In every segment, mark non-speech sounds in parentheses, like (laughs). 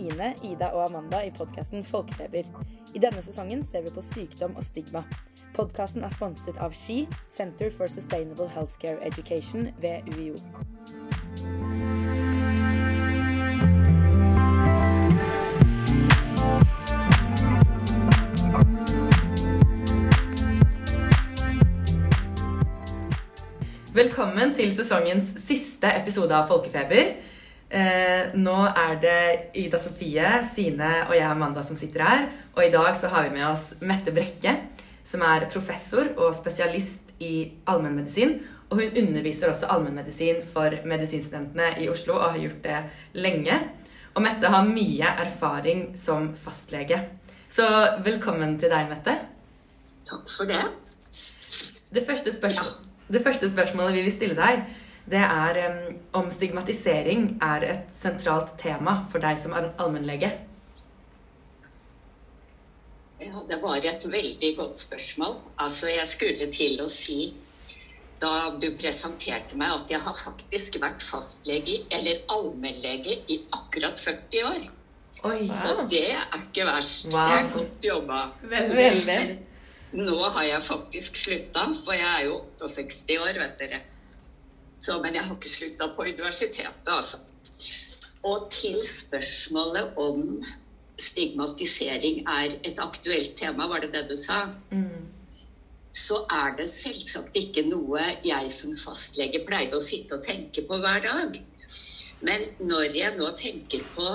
Er Ida og Amanda i podkasten Folkefeber. I denne sesongen ser vi på sykdom og stigma. Podkasten er sponset av SHE, Center for Sustainable Healthcare Education ved UiO. Velkommen til sesongens siste episode av Folkefeber. Eh, nå er det Ida Sofie, Sine og jeg Amanda som sitter her. Og i dag så har vi med oss Mette Brekke, som er professor og spesialist i allmennmedisin. Og hun underviser også allmennmedisin for medisinstudentene i Oslo og har gjort det lenge. Og Mette har mye erfaring som fastlege. Så velkommen til deg, Mette. Takk for det. Det første, spørsmål, det første spørsmålet vi vil stille deg, det er um, om stigmatisering er et sentralt tema for deg som allmennlege. Ja, det var et veldig godt spørsmål. Altså, jeg skulle til å si da du presenterte meg at jeg har faktisk vært fastlege, eller allmennlege, i akkurat 40 år. Oi, wow. Og det er ikke verst. Wow. Det er godt jobba. Veldig. Nå har jeg faktisk slutta, for jeg er jo 68 år, vet dere. Så, men jeg har ikke slutta på universitetet, altså. Og til spørsmålet om stigmatisering er et aktuelt tema, var det det du sa? Mm. Så er det selvsagt ikke noe jeg som fastlege pleier å sitte og tenke på hver dag. Men når jeg nå tenker på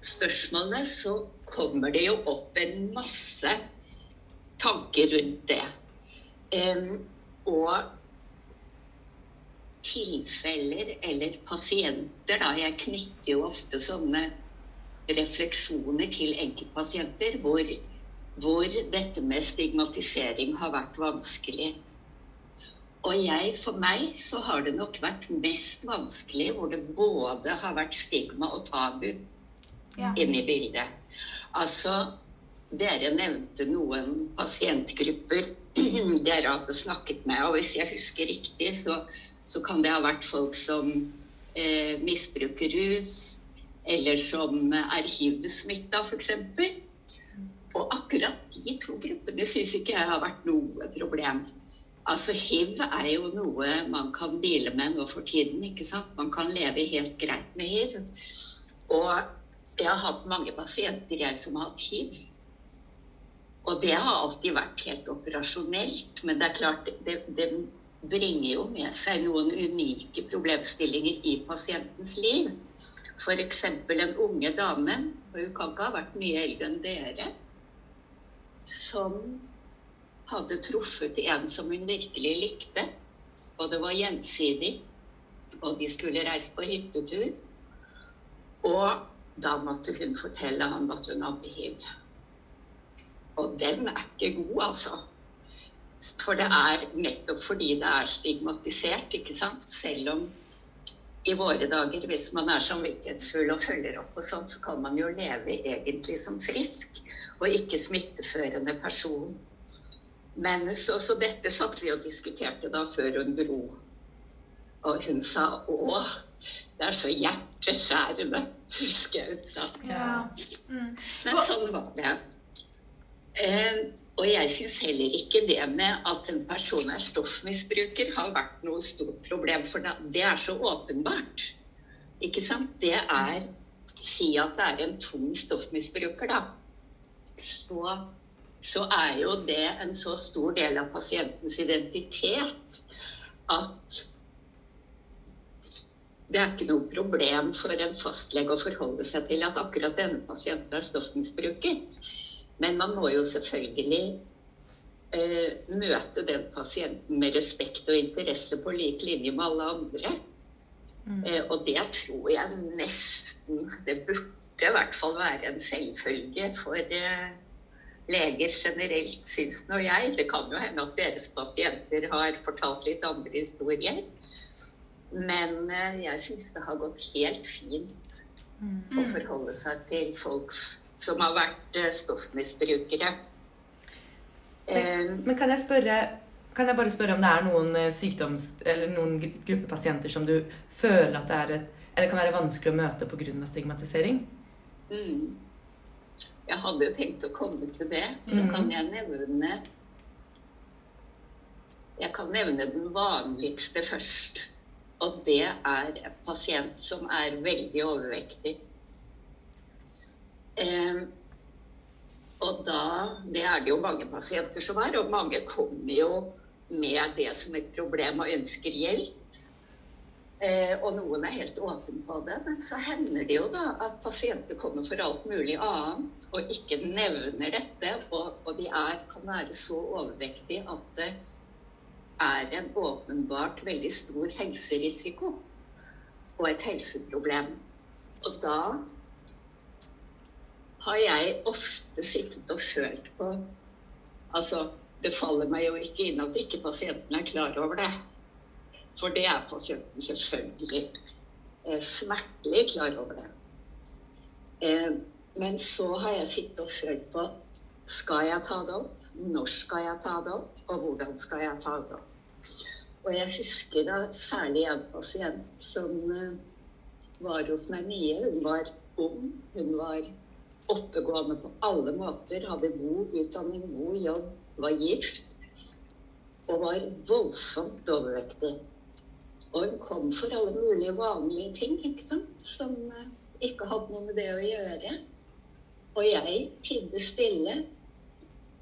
spørsmålet, så kommer det jo opp en masse tanker rundt det. Um, og tilfeller eller pasienter, da. Jeg knytter jo ofte sånne refleksjoner til enkeltpasienter hvor, hvor dette med stigmatisering har vært vanskelig. Og jeg, for meg så har det nok vært mest vanskelig hvor det både har vært stigma og tabu ja. inne i bildet. Altså, dere nevnte noen pasientgrupper (clears throat) dere hadde snakket med, og hvis jeg husker riktig, så så kan det ha vært folk som eh, misbruker rus, eller som er hiv-smitta, f.eks. Og akkurat de to gruppene syns ikke jeg har vært noe problem. Altså Hiv er jo noe man kan deale med nå for tiden. ikke sant? Man kan leve helt greit med hiv. Og jeg har hatt mange pasienter jeg som har hatt hiv. Og det har alltid vært helt operasjonelt. Men det er klart, det, det bringer jo med seg noen unike problemstillinger i pasientens liv. F.eks. en unge dame, og hun kan ikke ha vært mye eldre enn dere, som hadde truffet en som hun virkelig likte. Og det var gjensidig. Og de skulle reise på hyttetur. Og da måtte hun fortelle ham at hun hadde hiv. Og den er ikke god, altså. For det er nettopp fordi det er stigmatisert, ikke sant. Selv om i våre dager, hvis man er samvittighetsfull og følger opp og sånn, så kan man jo leve egentlig som frisk og ikke smitteførende person. Men så, så dette satt vi og diskuterte da før hun dro. Og hun sa å, det er så hjerteskjærende, husker jeg hun sa. Ja. Mm. Men sånn var det. Eh, og jeg syns heller ikke det med at en person er stoffmisbruker har vært noe stort problem, for det er så åpenbart. Ikke sant? Det er Si at det er en tung stoffmisbruker, da. Så, så er jo det en så stor del av pasientens identitet at det er ikke noe problem for en fastlege å forholde seg til at akkurat denne pasienten er stoffmisbruker. Men man må jo selvfølgelig eh, møte den pasienten med respekt og interesse på lik linje med alle andre. Mm. Eh, og det tror jeg nesten Det burde i hvert fall være en selvfølge for eh, leger generelt, syns nå jeg. Det kan jo hende at deres pasienter har fortalt litt andre historier. Men eh, jeg syns det har gått helt fint mm. å forholde seg til folks som har vært eh, stoffmisbrukere. Men, men kan, jeg spørre, kan jeg bare spørre om det er noen eh, sykdoms... Eller noen gruppepasienter som du føler at det er et Eller kan være vanskelig å møte pga. stigmatisering? Mm. Jeg hadde jo tenkt å komme til det. Nå kan jeg nevne Jeg kan nevne den vanligste først. Og det er en pasient som er veldig overvektig. Eh, og da Det er det jo mange pasienter som er, og mange kommer jo med det som et problem og ønsker hjelp. Eh, og noen er helt åpne på det. Men så hender det jo da at pasienter kommer for alt mulig annet og ikke nevner dette. Og, og de er, kan være så overvektige at det er en åpenbart veldig stor helserisiko og et helseproblem. Og da har jeg ofte sittet og følt på Altså, det faller meg jo ikke inn at ikke pasienten er klar over det. For det er pasienten selvfølgelig eh, smertelig klar over det. Eh, men så har jeg sittet og følt på skal jeg ta det opp? Når skal jeg ta det opp? Og hvordan skal jeg ta det opp? Og jeg husker da særlig en pasient som eh, var hos meg mye. Hun var ung, hun var oppegående på alle måter, hadde god utdanning, god jobb, var gift og var voldsomt overvektig. Og hun kom for alle mulige vanlige ting ikke sant? som eh, ikke hadde noe med det å gjøre. Og jeg tidde stille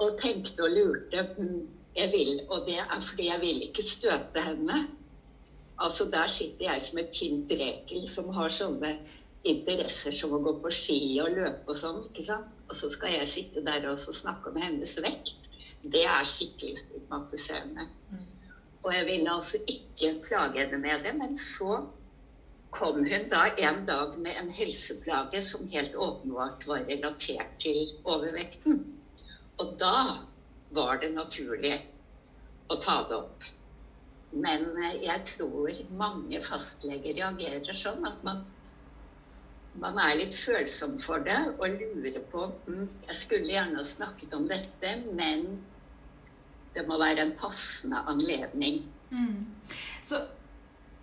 og tenkte og lurte. "Mm, Jeg vil, og det er fordi jeg vil ikke støte henne. Altså Der sitter jeg som et tynt rekel som har sånne interesser som å gå på ski og løpe og sånn. ikke sant? Og så skal jeg sitte der og snakke om hennes vekt. Det er skikkelig stigmatiserende. Og jeg ville altså ikke plage henne med det. Men så kom hun da en dag med en helseplage som helt åpenbart var relatert til overvekten. Og da var det naturlig å ta det opp. Men eh, jeg tror mange fastleger reagerer sånn at man, man er litt følsom for det og lurer på mm, Jeg skulle gjerne snakket om dette, men det må være en passende anledning. Så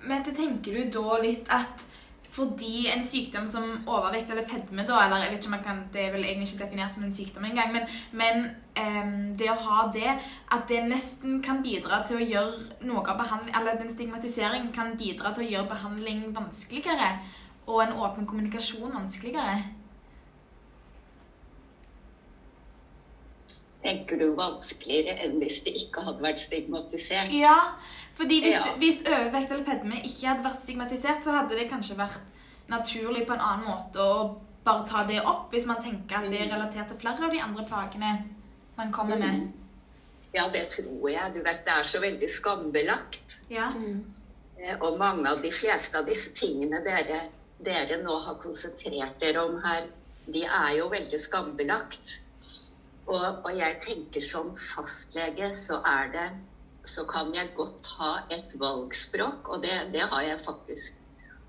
men tenker du da litt at fordi en sykdom som overvekt eller pedme, da, eller jeg vet ikke om man kan, det er vel egentlig ikke definert som en sykdom engang, men, men um, det å ha det, at det nesten kan bidra til å gjøre noe av behandling, eller den stigmatiseringen kan bidra til å gjøre behandling vanskeligere, og en åpen kommunikasjon vanskeligere. Tenker du vanskeligere enn hvis det ikke hadde vært stigmatisert? Ja, fordi hvis, Ja. hvis overvekt eller pedme ikke hadde vært stigmatisert, så hadde det kanskje vært naturlig på en annen måte å bare ta det opp, hvis man tenker at det er relatert til flere av de andre plagene man kommer med. Ja, det tror jeg. Du vet, det er så veldig skambelagt. Ja. Mm. Og mange av de fleste av disse tingene dere, dere nå har konsentrert dere om her, de er jo veldig skambelagt. Og, og jeg tenker som fastlege så er det Så kan jeg godt ha et valgspråk, og det, det har jeg faktisk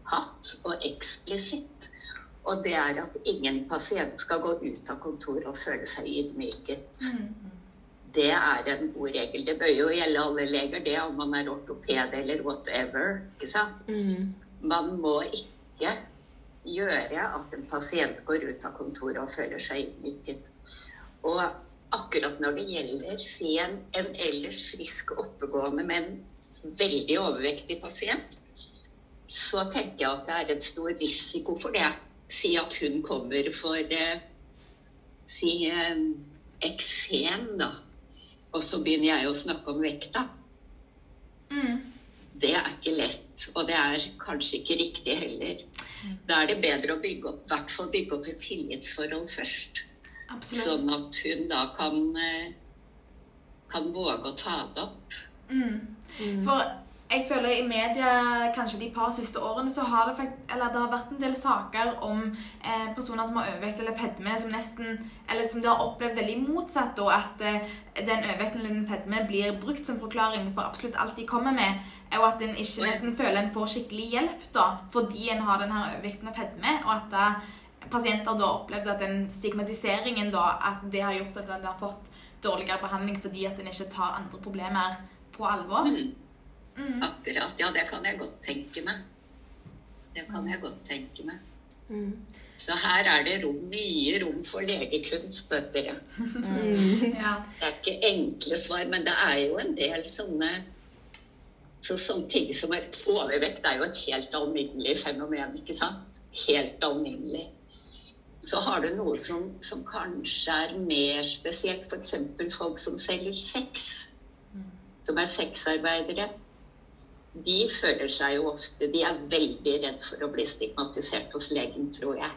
hatt, og eksplisitt. Og det er at ingen pasient skal gå ut av kontoret og føle seg ydmyket. Det er en god regel. Det bør jo gjelde alle leger, det om man er ortoped eller whatever. ikke sant? Man må ikke gjøre at en pasient går ut av kontoret og føler seg ydmyket. Og akkurat når det gjelder si en, en ellers frisk oppegående, men veldig overvektig pasient, så tenker jeg at det er en stor risiko for det. Si at hun kommer for eh, si eh, eksem, da. Og så begynner jeg å snakke om vekta. Det er ikke lett, og det er kanskje ikke riktig heller. Da er det bedre å bygge opp, i hvert fall bygge opp et tillitsforhold først. Absolutt. Sånn at hun da kan, eh, kan våge å ta det opp. For jeg føler i media kanskje de par siste årene så har det, fakt eller det har vært en del saker om eh, personer som har overvekt eller fedme, som nesten Eller som de har opplevd veldig motsatt, og at eh, den overvekten eller den fedme blir brukt som forklaring for absolutt alt de kommer med, og at en ikke nesten føler en får skikkelig hjelp da, fordi en har denne overvekten og fedme. og at da pasienter da opplevde at den stigmatiseringen da, at det har gjort at en har fått dårligere behandling fordi at en ikke tar andre problemer på alvor. Akkurat. Ja, det kan jeg godt tenke meg. Det kan jeg godt tenke meg. Så her er det rom, mye rom for legekunst, vet dere. (laughs) Ja. Det er ikke enkle svar, men det er jo en del sånne så Sånne ting som er overvekt er jo et helt alminnelig fenomen, ikke sant? Helt alminnelig. Så har du noe som, som kanskje er mer spesielt, f.eks. folk som selger sex. Som er sexarbeidere. De føler seg jo ofte De er veldig redd for å bli stigmatisert hos legen, tror jeg.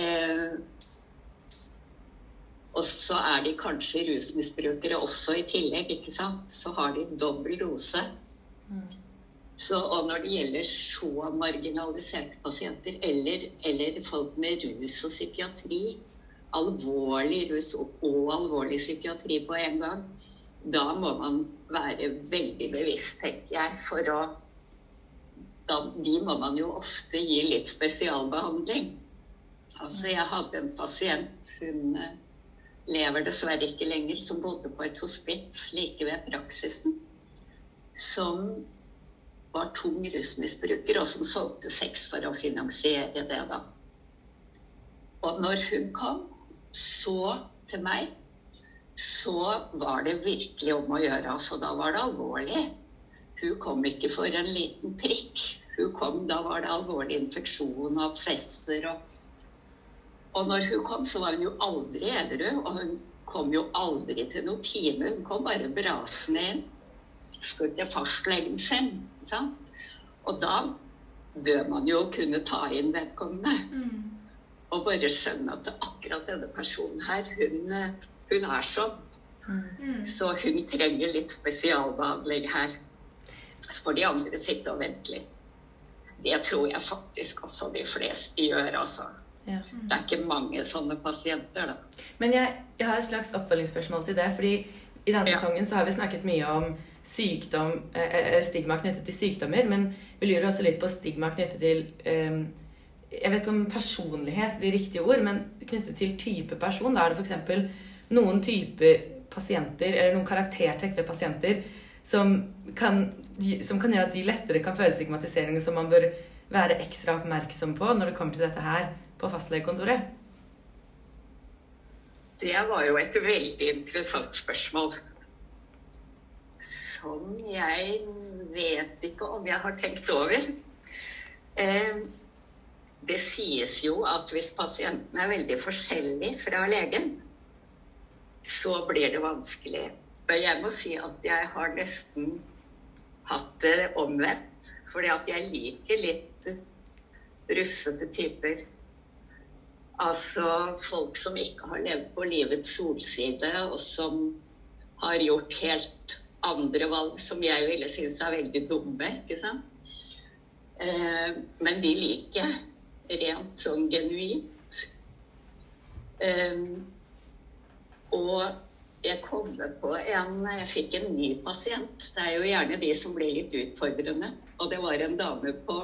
Eh, og så er de kanskje rusmisbrukere også i tillegg, ikke sant. Så har de dobbel dose. Så, og når det gjelder så marginaliserte pasienter, eller, eller folk med rus og psykiatri, alvorlig rus og, og alvorlig psykiatri på en gang, da må man være veldig bevisst, tenker jeg, for å da, De må man jo ofte gi litt spesialbehandling. Altså, jeg hadde en pasient, hun eh, lever dessverre ikke lenger, som bodde på et hospits like ved praksisen. Som var tung rusmisbruker, og som solgte sex for å finansiere det, da. Og når hun kom så til meg, så var det virkelig om å gjøre. Altså, da var det alvorlig. Hun kom ikke for en liten prikk. Hun kom, Da var det alvorlig infeksjon og absesser. Og, og når hun kom, så var hun jo aldri edru. Og hun kom jo aldri til noen time. Hun kom bare brasende inn. Skulle til fastlegen sin. Sant? Og da bør man jo kunne ta inn vedkommende. Og bare skjønne at akkurat denne personen her, hun, hun er sånn. Så hun trenger litt spesialbehandling her. Så får de andre sitte og vente litt. Det tror jeg faktisk også de fleste gjør, altså. Ja. Det er ikke mange sånne pasienter, da. Men jeg, jeg har et slags oppfølgingsspørsmål til det. fordi i denne Ja. sesongen så har vi snakket mye om sykdom, eh, stigma knyttet til sykdommer, men vi lurer også litt på stigma knyttet til eh, Jeg vet ikke om personlighet blir riktig ord, men knyttet til type person. Da er det f.eks. noen typer pasienter, eller noen karaktertrekk ved pasienter, som kan, som kan gjøre at de lettere kan føle stigmatisering, som man bør være ekstra oppmerksom på når det kommer til dette her på fastlegekontoret. Det var jo et veldig interessant spørsmål. Som jeg vet ikke om jeg har tenkt over. Eh, Det sies jo at hvis pasienten er veldig forskjellig fra legen, så blir det vanskelig. Og jeg må si at jeg har nesten hatt det omvendt. Fordi at jeg liker litt russete typer. Altså folk som ikke har levd på livets solside, og som har gjort helt andre valg som jeg ville synes er veldig dumme. ikke sant? Eh, men de liker jeg rent sånn genuint. Eh, og jeg kommer på en Jeg fikk en ny pasient. Det er jo gjerne de som blir litt utfordrende. Og det var en dame på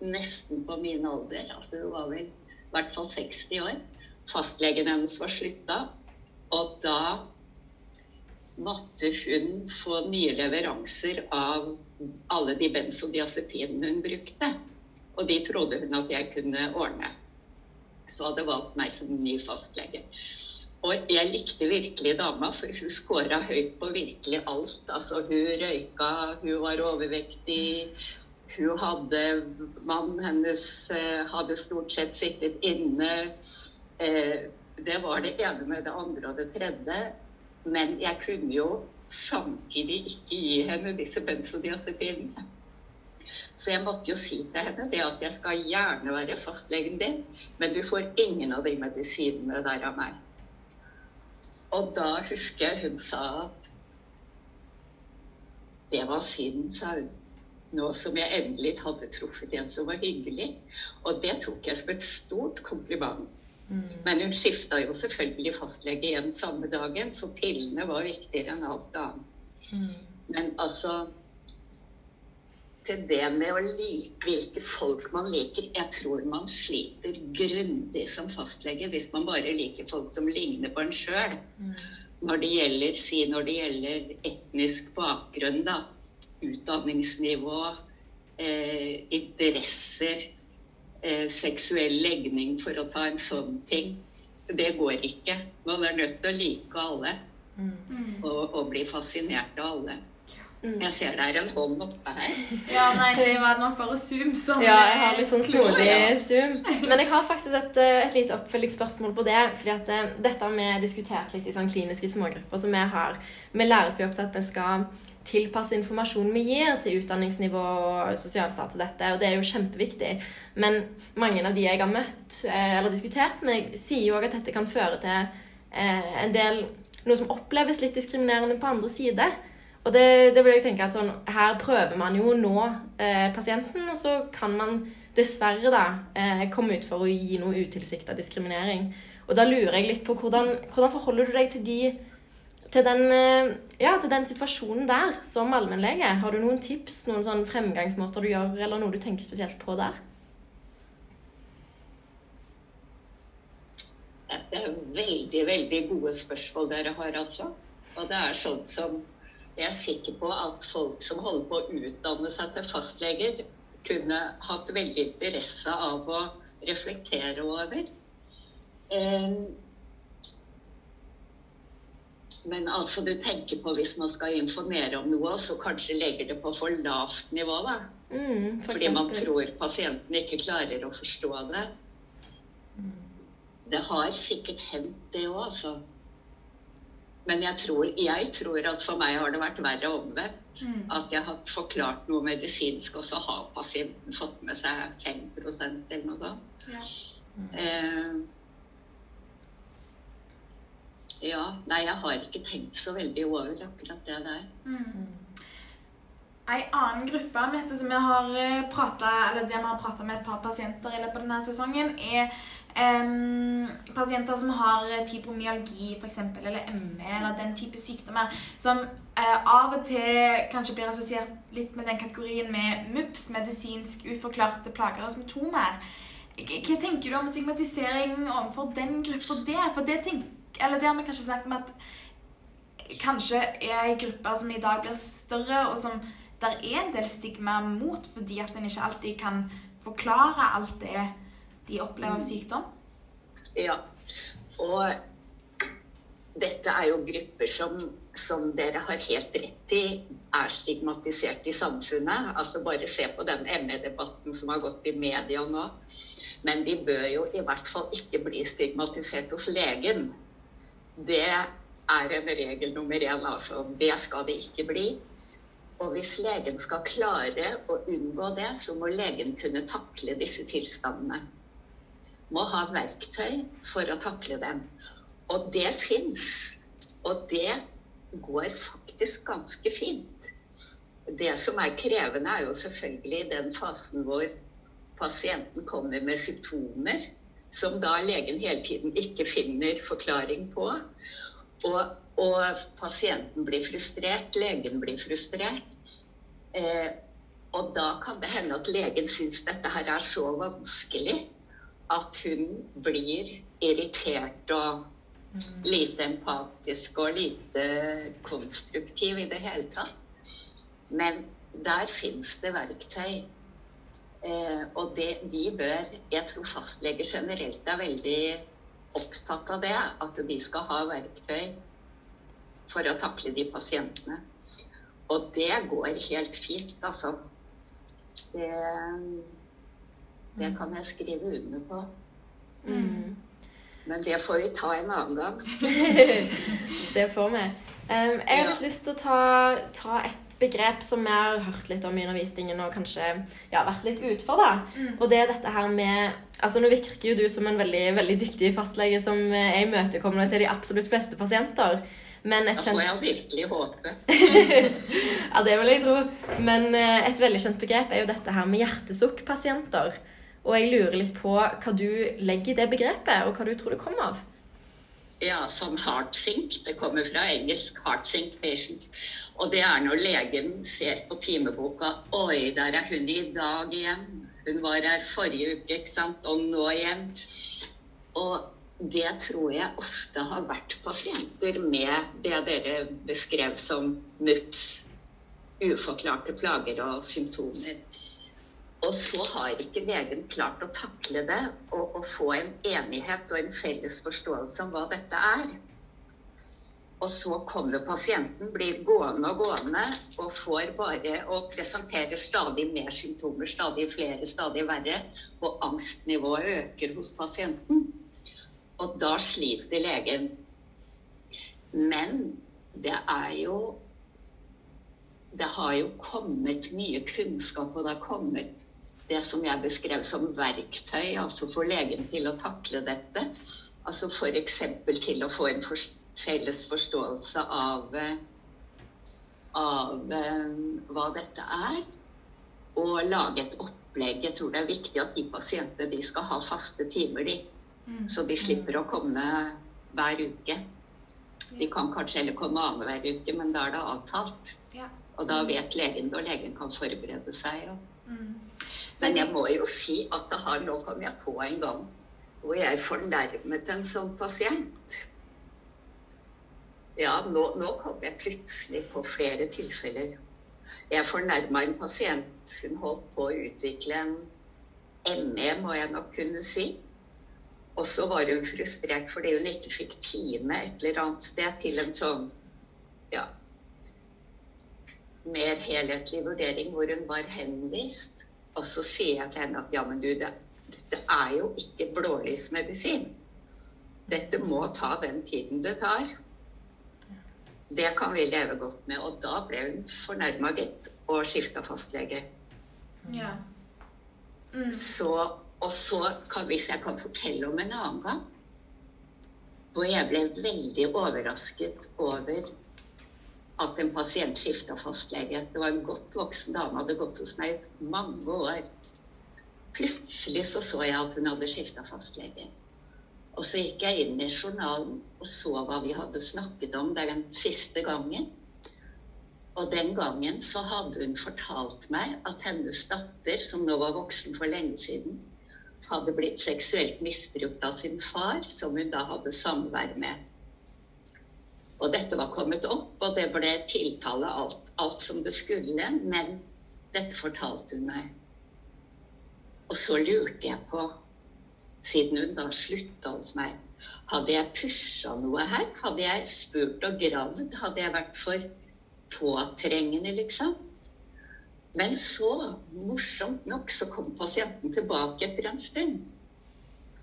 nesten på min alder. Altså hun var vel i hvert fall 60 år. Fastlegen hennes var slutta. Og da måtte hun få nye leveranser av alle de benzodiazepinene hun brukte. Og de trodde hun at jeg kunne ordne. Så hadde valgt meg som ny fastlege. Og jeg likte virkelig dama, for hun scora høyt på virkelig alt. Altså, hun røyka, hun var overvektig, hun hadde Mannen hennes eh, hadde stort sett sittet inne. Eh, det var det ene med det andre og det tredje. Men jeg kunne jo samtidig ikke gi henne disse benzodiazepinene. Så jeg måtte jo si til henne det at jeg skal gjerne være fastlegen din, men du får ingen av de medisinene der av meg. Og da husker jeg hun sa at det var synd, sa hun. Nå som jeg endelig hadde truffet en som var hyggelig. Og det tok jeg som et stort kompliment. Men hun skifta jo selvfølgelig fastlege igjen samme dagen, for pillene var viktigere enn alt annet. Men altså Til det med å like hvilke folk man liker Jeg tror man sliter grundig som fastlege hvis man bare liker folk som ligner på en sjøl. Når det gjelder, si når det gjelder etnisk bakgrunn, da. Utdanningsnivå, eh, interesser eh, seksuell legning for å ta en sånn ting. Det går ikke. Man er nødt til å like alle. Og, og bli fascinert av alle. Jeg ser det er en hånd oppe her. Ja, nei, det var nok bare Zoom som Ja, jeg har litt sånn snodig zoom. Men jeg har faktisk et, eh, et lite oppfølgingsspørsmål på det. fordi at eh, dette har vi diskutert litt i sånn kliniske smågrupper som vi har. Vi læres jo opp til at vi skal tilpasse informasjonen vi gir til utdanningsnivå og sosial status og dette, og det er jo kjempeviktig. Men mange av de jeg har møtt eh, eller diskutert med, sier jo òg at dette kan føre til eh, en del noe som oppleves litt diskriminerende på andre side. Og det, det vil jeg tenke at sånn, Her prøver man jo å nå eh, pasienten, og så kan man dessverre da eh, komme ut for å gi noe utilsikta diskriminering. Og da lurer jeg litt på hvordan, hvordan forholder du deg til, de, til, den, eh, ja, til den situasjonen der som allmennlege? Har du noen tips, noen sånn fremgangsmåter du gjør, eller noe du tenker spesielt på der? Det er veldig, veldig gode spørsmål dere har, altså. Og det er sånn som jeg er sikker på at folk som holder på å utdanne seg til fastleger, kunne hatt veldig interesse av å reflektere over. Eh, Men altså, du tenker på hvis man skal informere om noe, så kanskje legger det på for lavt nivå, da. Mm, for Fordi man tror pasienten ikke klarer å forstå det. Det har sikkert hendt, det òg, altså. Men jeg tror, jeg tror at for meg har det vært verre omvendt. At jeg har forklart noe medisinsk, og så har pasienten fått med seg 5% eller noe sånt. Ja. Eh, ja. Nei, jeg har ikke tenkt så veldig over akkurat det der. Ei annen gruppe du, som jeg har eh, pratet, eller det vi har prata med et par pasienter i løpet av denne sesongen, er em, pasienter som har fibromyalgi for eksempel, eller ME, eller den type sykdommer, som eh, av og til kanskje blir assosiert litt med den kategorien med MUPS, medisinsk uforklarte plager og symptomer. Hva tenker du om stigmatisering overfor den gruppa der? For det, tenk, eller det har vi kanskje snakket om at kanskje er ei gruppe som i dag blir større, og som der er en del stigma mot, fordi at en ikke alltid kan forklare alt det de opplever av sykdom. Ja. Og dette er jo grupper som, som dere har helt rett i er stigmatisert i samfunnet. Altså Bare se på den ME-debatten som har gått i media nå. Men de bør jo i hvert fall ikke bli stigmatisert hos legen. Det er en regel nummer én, altså. Det skal det ikke bli. Og hvis legen skal klare å unngå det, så må legen kunne takle disse tilstandene må ha verktøy for å takle dem. Og det fins. Og det går faktisk ganske fint. Det som er krevende, er jo selvfølgelig den fasen hvor pasienten kommer med symptomer som da legen hele tiden ikke finner forklaring på. Og, og pasienten blir frustrert, legen blir frustrert. Eh, og da kan det hende at legen syns dette her er så vanskelig at hun blir irritert og lite empatisk og lite konstruktiv i det hele tatt. Men der fins det verktøy. Eh, og det, de bør Jeg tror fastleger generelt er veldig opptatt av det. At de skal ha verktøy for å takle de pasientene. Og det går helt fint, altså. Det, det kan jeg skrive under på. Men det får vi ta en annen gang. (laughs) Det får vi. Um, jeg har litt lyst til å ta, ta et begrep som vi har hørt litt om i undervisningen og kanskje ja, vært litt utfor. da. Og det er dette her med altså Nå virker jo du som en veldig, veldig dyktig fastlege som er imøtekommende til de absolutt fleste pasienter. Men et Da kjent jeg virkelig håpe. (laughs) Ja, det vil jeg tro. Men eh, et veldig kjent begrep er jo dette her med hjertesukkpasienter. Og jeg lurer litt på hva du legger i det begrepet, og hva du tror det kommer av. Ja, som heart sync. Det kommer fra engelsk 'heart sync patients'. Og det er når legen ser på timeboka 'Oi, der er hun i dag igjen'. Hun var her forrige uke, ikke sant? Og nå igjen. Og det tror jeg ofte har vært pasienter med det dere beskrev som MUPS. Uforklarte plager og symptomer. Og så har ikke legen klart å takle det og, og få en enighet og en felles forståelse om hva dette er. Og så kommer pasienten, blir gående og gående og får bare og presenterer stadig mer symptomer, stadig flere, stadig verre. Og angstnivået øker hos pasienten. Og da sliter legen. Men det er jo Det har jo kommet mye kunnskap, og det har kommet det som jeg beskrev som verktøy altså for legen til å takle dette. Altså f.eks. til å få en felles forståelse av, av hva dette er. Og lage et opplegg. Jeg tror det er viktig at de pasientene de skal ha faste timer, de. Så de slipper å komme hver uke. De kan kanskje heller komme annenhver uke, men da er det avtalt. Og da vet legen det, og legen kan forberede seg. Ja. Men jeg må jo si at det har, nå kom jeg på en gang hvor jeg fornærmet en sånn pasient. Ja, nå, nå kom jeg plutselig på flere tilfeller. Jeg fornærma en pasient. Hun holdt på å utvikle en ME, må jeg nok kunne si. Og så var hun frustrert fordi hun ikke fikk time et eller annet sted til en sånn ja, mer helhetlig vurdering hvor hun var henvist. Og så sier jeg til henne at ja, men du, det, det er jo ikke blålysmedisin. Dette må ta den tiden det tar. Det kan vi leve godt med. Og da ble hun fornærma, gitt, og skifta fastlege. Ja. Mm. Så, og så, kan, hvis jeg kan fortelle om en annen gang, hvor jeg ble veldig overrasket over at en pasient skifta fastlege. Det var en godt voksen dame, hadde gått hos meg mange år. Plutselig så, så jeg at hun hadde skifta fastlege. Og så gikk jeg inn i journalen og så hva vi hadde snakket om den siste gangen. Og den gangen så hadde hun fortalt meg at hennes datter, som nå var voksen for lenge siden, hadde blitt seksuelt misbrukt av sin far, som hun da hadde samvær med. Og dette var kommet opp, og det ble tiltale alt, alt som det skulle. Men dette fortalte hun meg. Og så lurte jeg på, siden hun da slutta hos meg, hadde jeg pusha noe her? Hadde jeg spurt og gravd? Hadde jeg vært for påtrengende, liksom? Men så, morsomt nok, så kom pasienten tilbake etter en stund.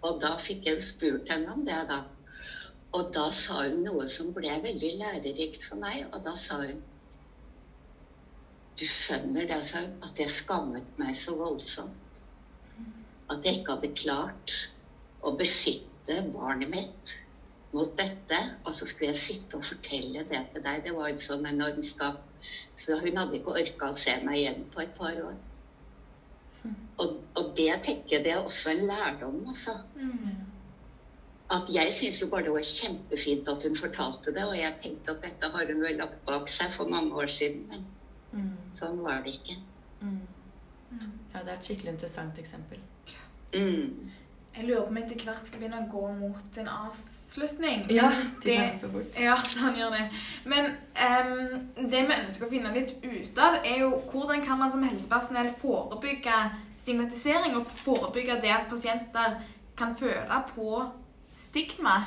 Og da fikk jeg jo spurt henne om det, da. Og da sa hun noe som ble veldig lærerikt for meg. Og da sa hun Du skjønner det, sa hun, at jeg skammet meg så voldsomt. At jeg ikke hadde klart å beskytte barnet mitt mot dette. Og så skulle jeg sitte og fortelle det til deg. Det var en sånn enorm skap. Så hun hadde ikke orka å se meg igjen på et par år. Og, og det tenker det er også en lærdom, altså. Mm at jeg syns jo bare det var kjempefint at hun fortalte det, og jeg tenkte at dette har hun vel lagt bak seg for mange år siden, men mm. sånn var det ikke. Mm. Ja, det er et skikkelig interessant eksempel. Mm. Jeg lurer på om jeg etter hvert skal begynne å gå mot en avslutning. Ja, det, så fort. Ja, (laughs) han gjør det. Men um, det vi ønsker å finne litt ut av, er jo hvordan kan man som helsepersonell forebygge stigmatisering og forebygge det at pasienter kan føle på stigma.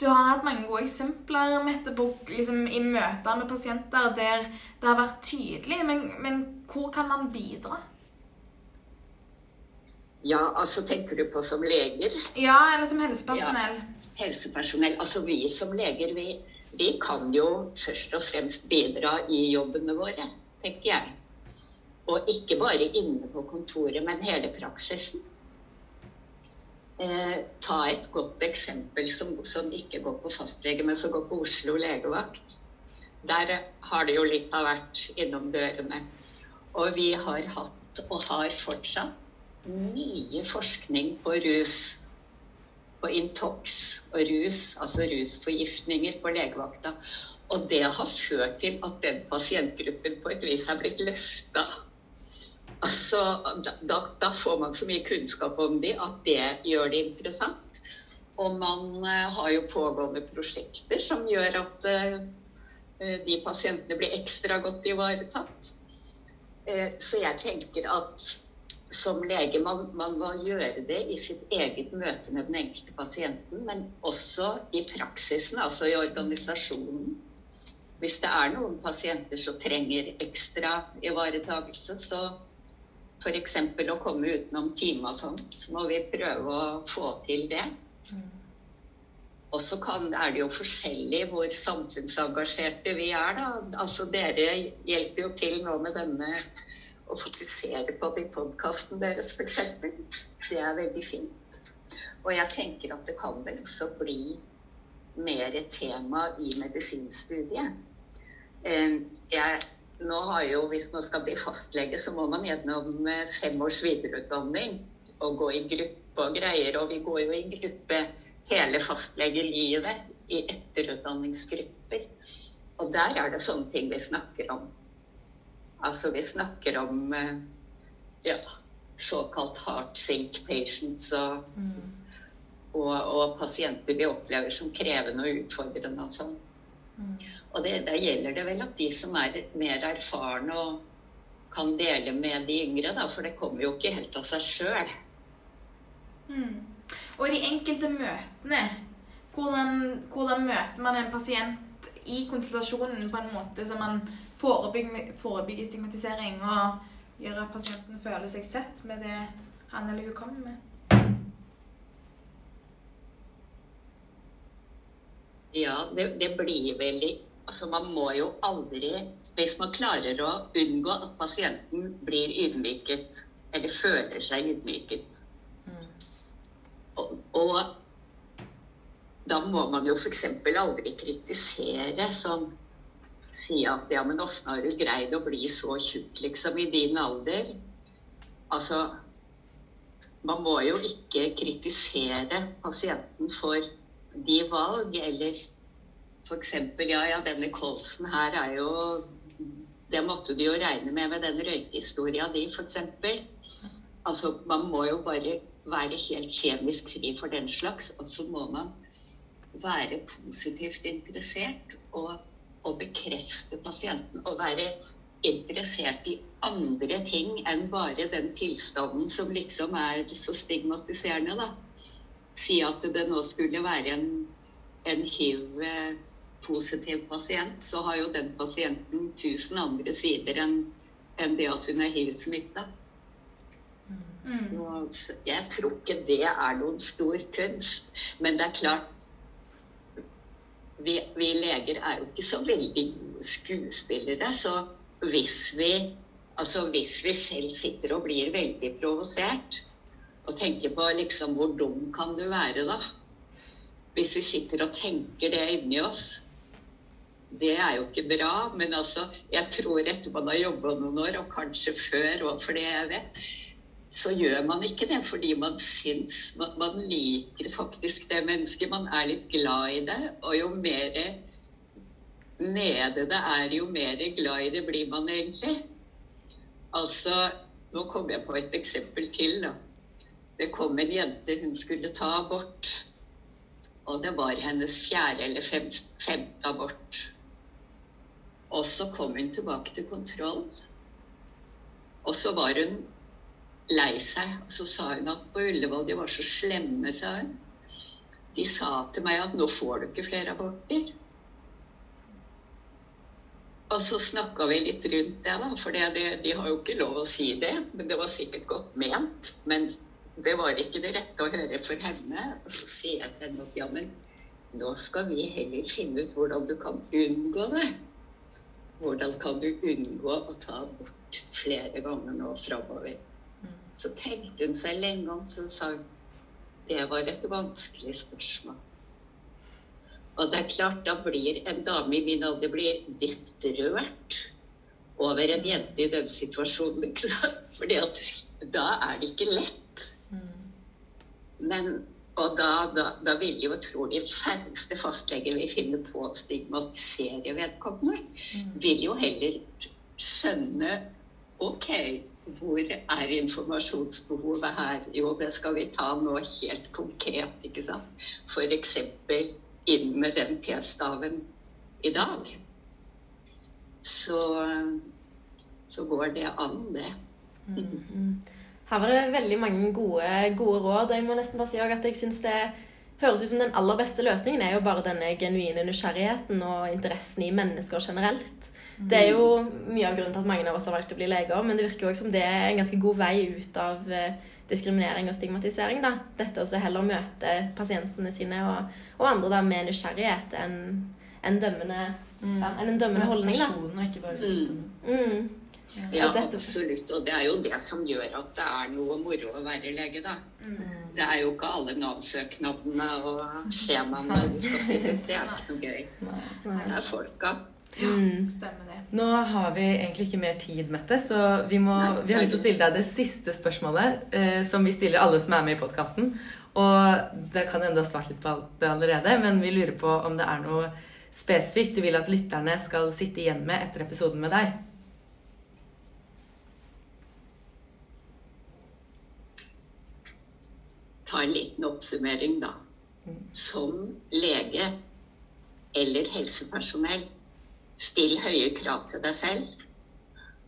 Du har hatt mange gode eksempler Mette, på, liksom, i møter med pasienter der det har vært tydelig, men, men hvor kan man bidra? Ja, altså tenker du på som leger? Ja, eller som helsepersonell. Ja, helsepersonell. Altså vi som leger, vi, vi kan jo først og fremst bidra i jobbene våre, tenker jeg. Og ikke bare inne på kontoret, men hele praksisen. Eh, ta et godt eksempel som, som, ikke går på fastlege, men som går på Oslo legevakt. Der har det jo litt av hvert innom dørene. Og vi har hatt, og har fortsatt, mye forskning på rus. På Intox og rus, altså rusforgiftninger på legevakta. Og det har ført til at den pasientgruppen på et vis er blitt løfta Altså, da, da, får man så mye kunnskap om de at det gjør det interessant. Og man uh, har jo pågående prosjekter som gjør at uh, de pasientene blir ekstra godt ivaretatt. Så jeg tenker at som lege man, man, må gjøre det i sitt eget møte med den enkelte pasienten, men også i praksisen, altså i organisasjonen. Hvis det er noen pasienter som trenger ekstra ivaretakelse, så f.eks. å komme utenom time og sånn, så må vi prøve å få til det. Og så er det jo forskjellig hvor samfunnsengasjerte vi er, da. Altså dere hjelper jo til nå med denne å fokusere på det i podkasten deres, f.eks. Det er veldig fint. Og jeg tenker at det kan vel også bli mer et tema i medisinstudiet. Jeg, nå har jo, Hvis man skal bli fastlege, så må man gjennom eh, fem års videreutdanning og gå i gruppe og greier. Og vi går jo i gruppe hele fastlegelivet i etterutdanningsgrupper. Og der er det sånne ting vi snakker om. Altså vi snakker om eh, ja, såkalt heart sink patients og, mm. og, og, pasienter vi opplever som krevende og utfordrende og sånn. Mm. Og det, der gjelder det vel at de som er mer erfarne og kan dele med de yngre, da, for det kommer jo ikke helt av seg sjøl. Mm. Og i de enkelte møtene, hvordan, hvordan møter man en pasient i konsultasjonen på en måte som man forebygge, forebygge stigmatisering og gjøre at pasienten føler seg sett med det han eller hun kommer med. Ja, det, det blir veldig Altså, man må jo aldri Hvis man klarer å unngå at pasienten blir ydmyket, eller føler seg ydmyket mm. og, og da må man jo f.eks. aldri kritisere sånn si at ja, men åssen har du greid å bli så tjukk, liksom, i din alder? Altså Man må jo ikke kritisere pasienten for de valg, eller f.eks. ja, ja, denne kolsen her er jo Det måtte du jo regne med med den røykehistoria di, f.eks. Altså, man må jo bare være helt kjemisk fri for den slags, og så må man være positivt interessert og å bekrefte pasienten og være interessert i andre ting enn bare den tilstanden som liksom er så stigmatiserende, da. Si at det nå skulle være en, en hiv-positiv pasient, så har jo den pasienten tusen andre sider enn en det at hun er hiv-smitta. Mm. Så, så jeg tror ikke det er noen stor kunst. Men det er klart vi, vi, leger er jo ikke så veldig skuespillere. Så hvis vi, altså hvis vi selv sitter og blir veldig provosert og tenker på liksom hvor dum kan du være, da? Hvis vi sitter og tenker det inni oss. Det er jo ikke bra, men altså, jeg tror etter man har jobba noen år, og kanskje før òg, for det jeg vet, så gjør man ikke det fordi man syns man, man, liker faktisk det mennesket. Man er litt glad i det. Og jo mer nede det er, jo mer glad i det blir man egentlig. Altså Nå kom jeg på et eksempel til. da. Det kom en jente, hun skulle ta abort. Og det var hennes fjerde eller femte abort. Og så kom hun tilbake til kontroll. Og så var hun lei seg. Og så sa hun at på Ullevål de var så slemme, sa hun. De sa til meg at nå får du ikke flere aborter. Og så snakka vi litt rundt det, da, for det, de har jo ikke lov å si det. Men det var sikkert godt ment. Men det var ikke det rette å høre for henne. Og så sier jeg til henne at ja, men nå skal vi heller finne ut hvordan du kan unngå det. Hvordan kan du unngå å ta abort flere ganger nå framover? Så tenkte hun seg lenge om, så sa hun det var et vanskelig spørsmål. Og det er klart, da blir en dame i min alder blir dypt rørt over en jente i den situasjonen. ikke sant? Fordi at da er det ikke lett. Men, og da, da, da vil jo trolig færreste fastleger vi finner på å stigmatisere vedkommende, vil jo heller skjønne Ok, hvor er informasjonsbehovet her? Jo, det skal vi ta nå helt konkret, ikke sant. F.eks. inn med den p-staven i dag. Så, så går det an, det. Mm -hmm. Her var det veldig mange gode, gode råd. Jeg må nesten bare si at jeg synes det høres ut som den aller beste løsningen er jo bare denne genuine nysgjerrigheten og interessen i mennesker generelt. Det er jo mye av grunnen til at mange av oss har valgt å bli leger, men det virker jo som det er en ganske god vei ut av eh, diskriminering og stigmatisering. da. Dette også heller møte pasientene sine og, og andre da med nysgjerrighet enn en dømmende, ja, en dømmende holdning. da. Personen, og ikke bare symptomen. Mm. Ja, dette- absolutt. Og det er jo det som gjør at det er noe moro å være lege, da. Det er jo ikke alle Nav-søknadene og skjemaene du skal fylle ut. Det er ikke noe gøy. Det er folka. Ja, Stemmer det. Nå har vi egentlig ikke mer tid, Mette, så vi, må, vi har lyst til å stille deg det siste spørsmålet, eh, som vi stiller alle som er med i podkasten. Og det kan hende du har svart litt på det allerede, men vi lurer på om det er noe spesifikt du vil at lytterne skal sitte igjen med etter episoden med deg. Ta en liten oppsummering, da. Som lege eller helsepersonell, still høye krav til deg selv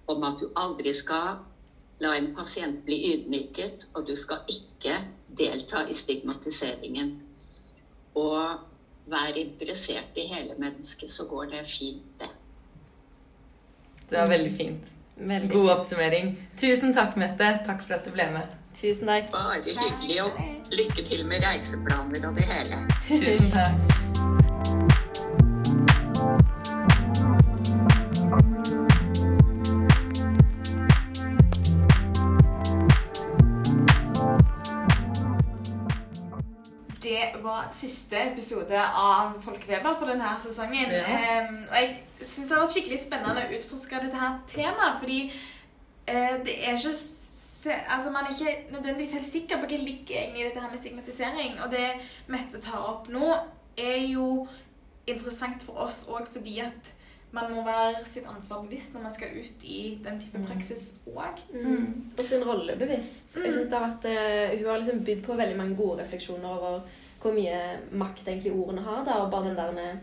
om at du aldri skal la en pasient bli ydmyket, og du skal ikke delta i stigmatiseringen. Og vær interessert i hele mennesket, så går det fint, det. Det var veldig fint. Veldig God fint. oppsummering. Tusen takk, Mette. Takk for at du ble med. Tusen takk. Bare hyggelig, og lykke til med reiseplaner og det hele. Tusen takk. Var siste episode av Folkeveber for denne sesongen. Ja. Em, og jeg syns det har vært skikkelig spennende å utforske dette her temaet, fordi eh, det er ikke se, altså Man er ikke nødvendigvis helt sikker på hva ligger egentlig i dette her med stigmatisering. Og det Mette tar opp nå, er jo interessant for oss òg fordi at man må være sitt ansvar bevisst når man skal ut i den type praksis òg. Mm. Og sin rolle bevisst. Jeg synes det har vært, eh, Hun har liksom bydd på veldig mange gode refleksjoner over hvor mye makt egentlig ordene har. da, Og bare den der eh,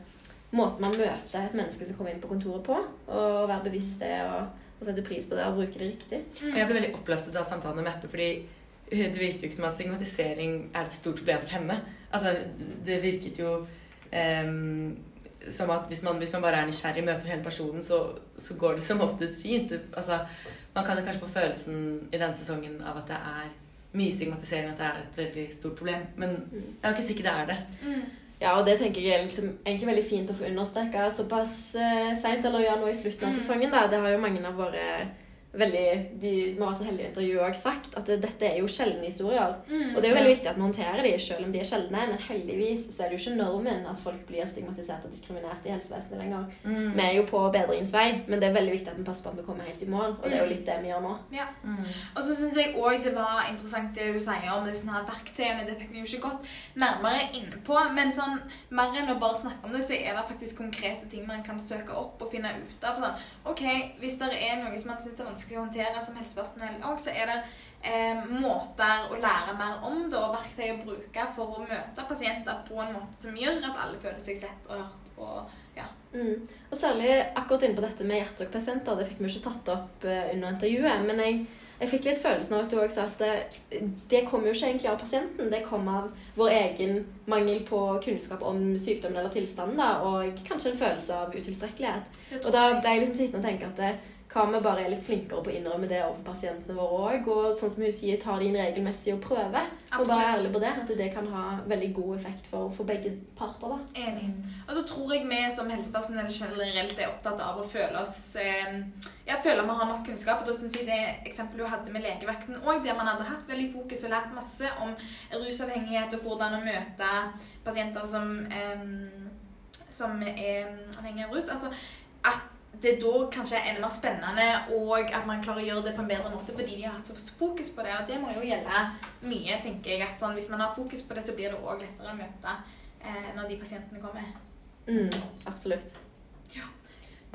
måten man møter et menneske som kommer inn på kontoret på. Og være bevisst det og, og sette pris på det og bruke det riktig. Og jeg ble veldig oppløftet av samtalen med Mette, fordi det virket jo ikke som at stigmatisering er et stort problem for henne. Altså, det virket jo um, som at hvis man, hvis man bare er nysgjerrig møter hele personen, så, så går det som oftest fint. Altså, man kan jo kanskje få følelsen i denne sesongen av at det er mye stigmatisering, at det er et veldig stort problem. Men det er jo ikke sikkert det er det. Ja, og det tenker jeg er liksom, egentlig veldig fint å få understreka såpass uh, seint, eller ja, nå i slutten av sesongen. da, Det har jo mange av våre veldig, de som har vært så heldige i intervjuet, har sagt at dette er jo sjeldne historier. Og det er jo veldig viktig at vi håndterer de, selv om de er sjeldne. Men heldigvis så er det jo ikke normen at folk blir stigmatisert og diskriminert i helsevesenet lenger. Vi er jo på bedringens vei, men det er veldig viktig at vi passer på at vi kommer helt i mål. Og det er jo litt det vi gjør nå. Ja. Og så syns jeg òg det var interessant det hun sier om disse her verktøyene. Det fikk vi jo ikke gått nærmere inn på. Men sånn, mer enn å bare snakke om det, så er det faktisk konkrete ting man kan søke opp og finne ut av. Sånn, ok, Hvis det er noe som man syns er vanskelig å håndtere som helsepersonell òg, så er det eh, måter å lære mer om det og verktøy å bruke for å møte pasienter på en måte som gjør at alle føler seg sett og hørt. og ja. Mm. Og særlig akkurat inne på dette med hjertesukkerpasienter, det fikk vi ikke tatt opp eh, under intervjuet. Men jeg, jeg fikk litt følelsen av at du også sa at det, det kommer jo ikke egentlig av pasienten. Det kommer av vår egen mangel på kunnskap om sykdommen eller tilstanden, da, og kanskje en følelse av utilstrekkelighet. Og da ble jeg liksom sittende og tenke at det, hva om vi bare er litt flinkere på å innrømme det overfor pasientene våre òg? Og sånn som hun sier, ta det inn regelmessig og prøve. Og bare ærlig på det. At det kan ha veldig god effekt for, for begge parter. da. Enig. Og så tror jeg vi som helsepersonell generelt er opptatt av å føle oss eh, ja, føle vi har nok kunnskap. Og da synes jeg det eksempelet du hadde med legevakten òg, der man hadde hatt veldig fokus og lært masse om rusavhengighet og hvordan å møte pasienter som, eh, som er avhengig av rus. Altså at det er da kanskje enda mer spennende, og at man klarer å gjøre det på en bedre måte fordi de har hatt så fokus på det. Og det må jo gjelde mye, tenker jeg. at sånn, Hvis man har fokus på det, så blir det òg lettere å møte eh, når de pasientene kommer. Mm, absolutt.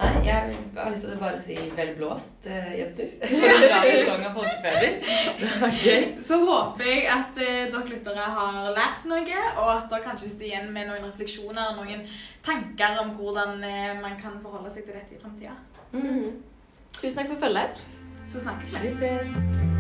Nei, jeg har lyst til å bare si vel blåst, eh, jenter. (laughs) For en bra sesong av Folkefeber. Det var gøy. Så håper jeg at eh, dere lyttere har lært noe, og at dere kanskje sitter igjen med noen refleksjoner noen tanker om hvordan eh, man kan forholde seg til dette i framtida. Mm. Tusen takk for følget. Så snakkes vi. Vi ses.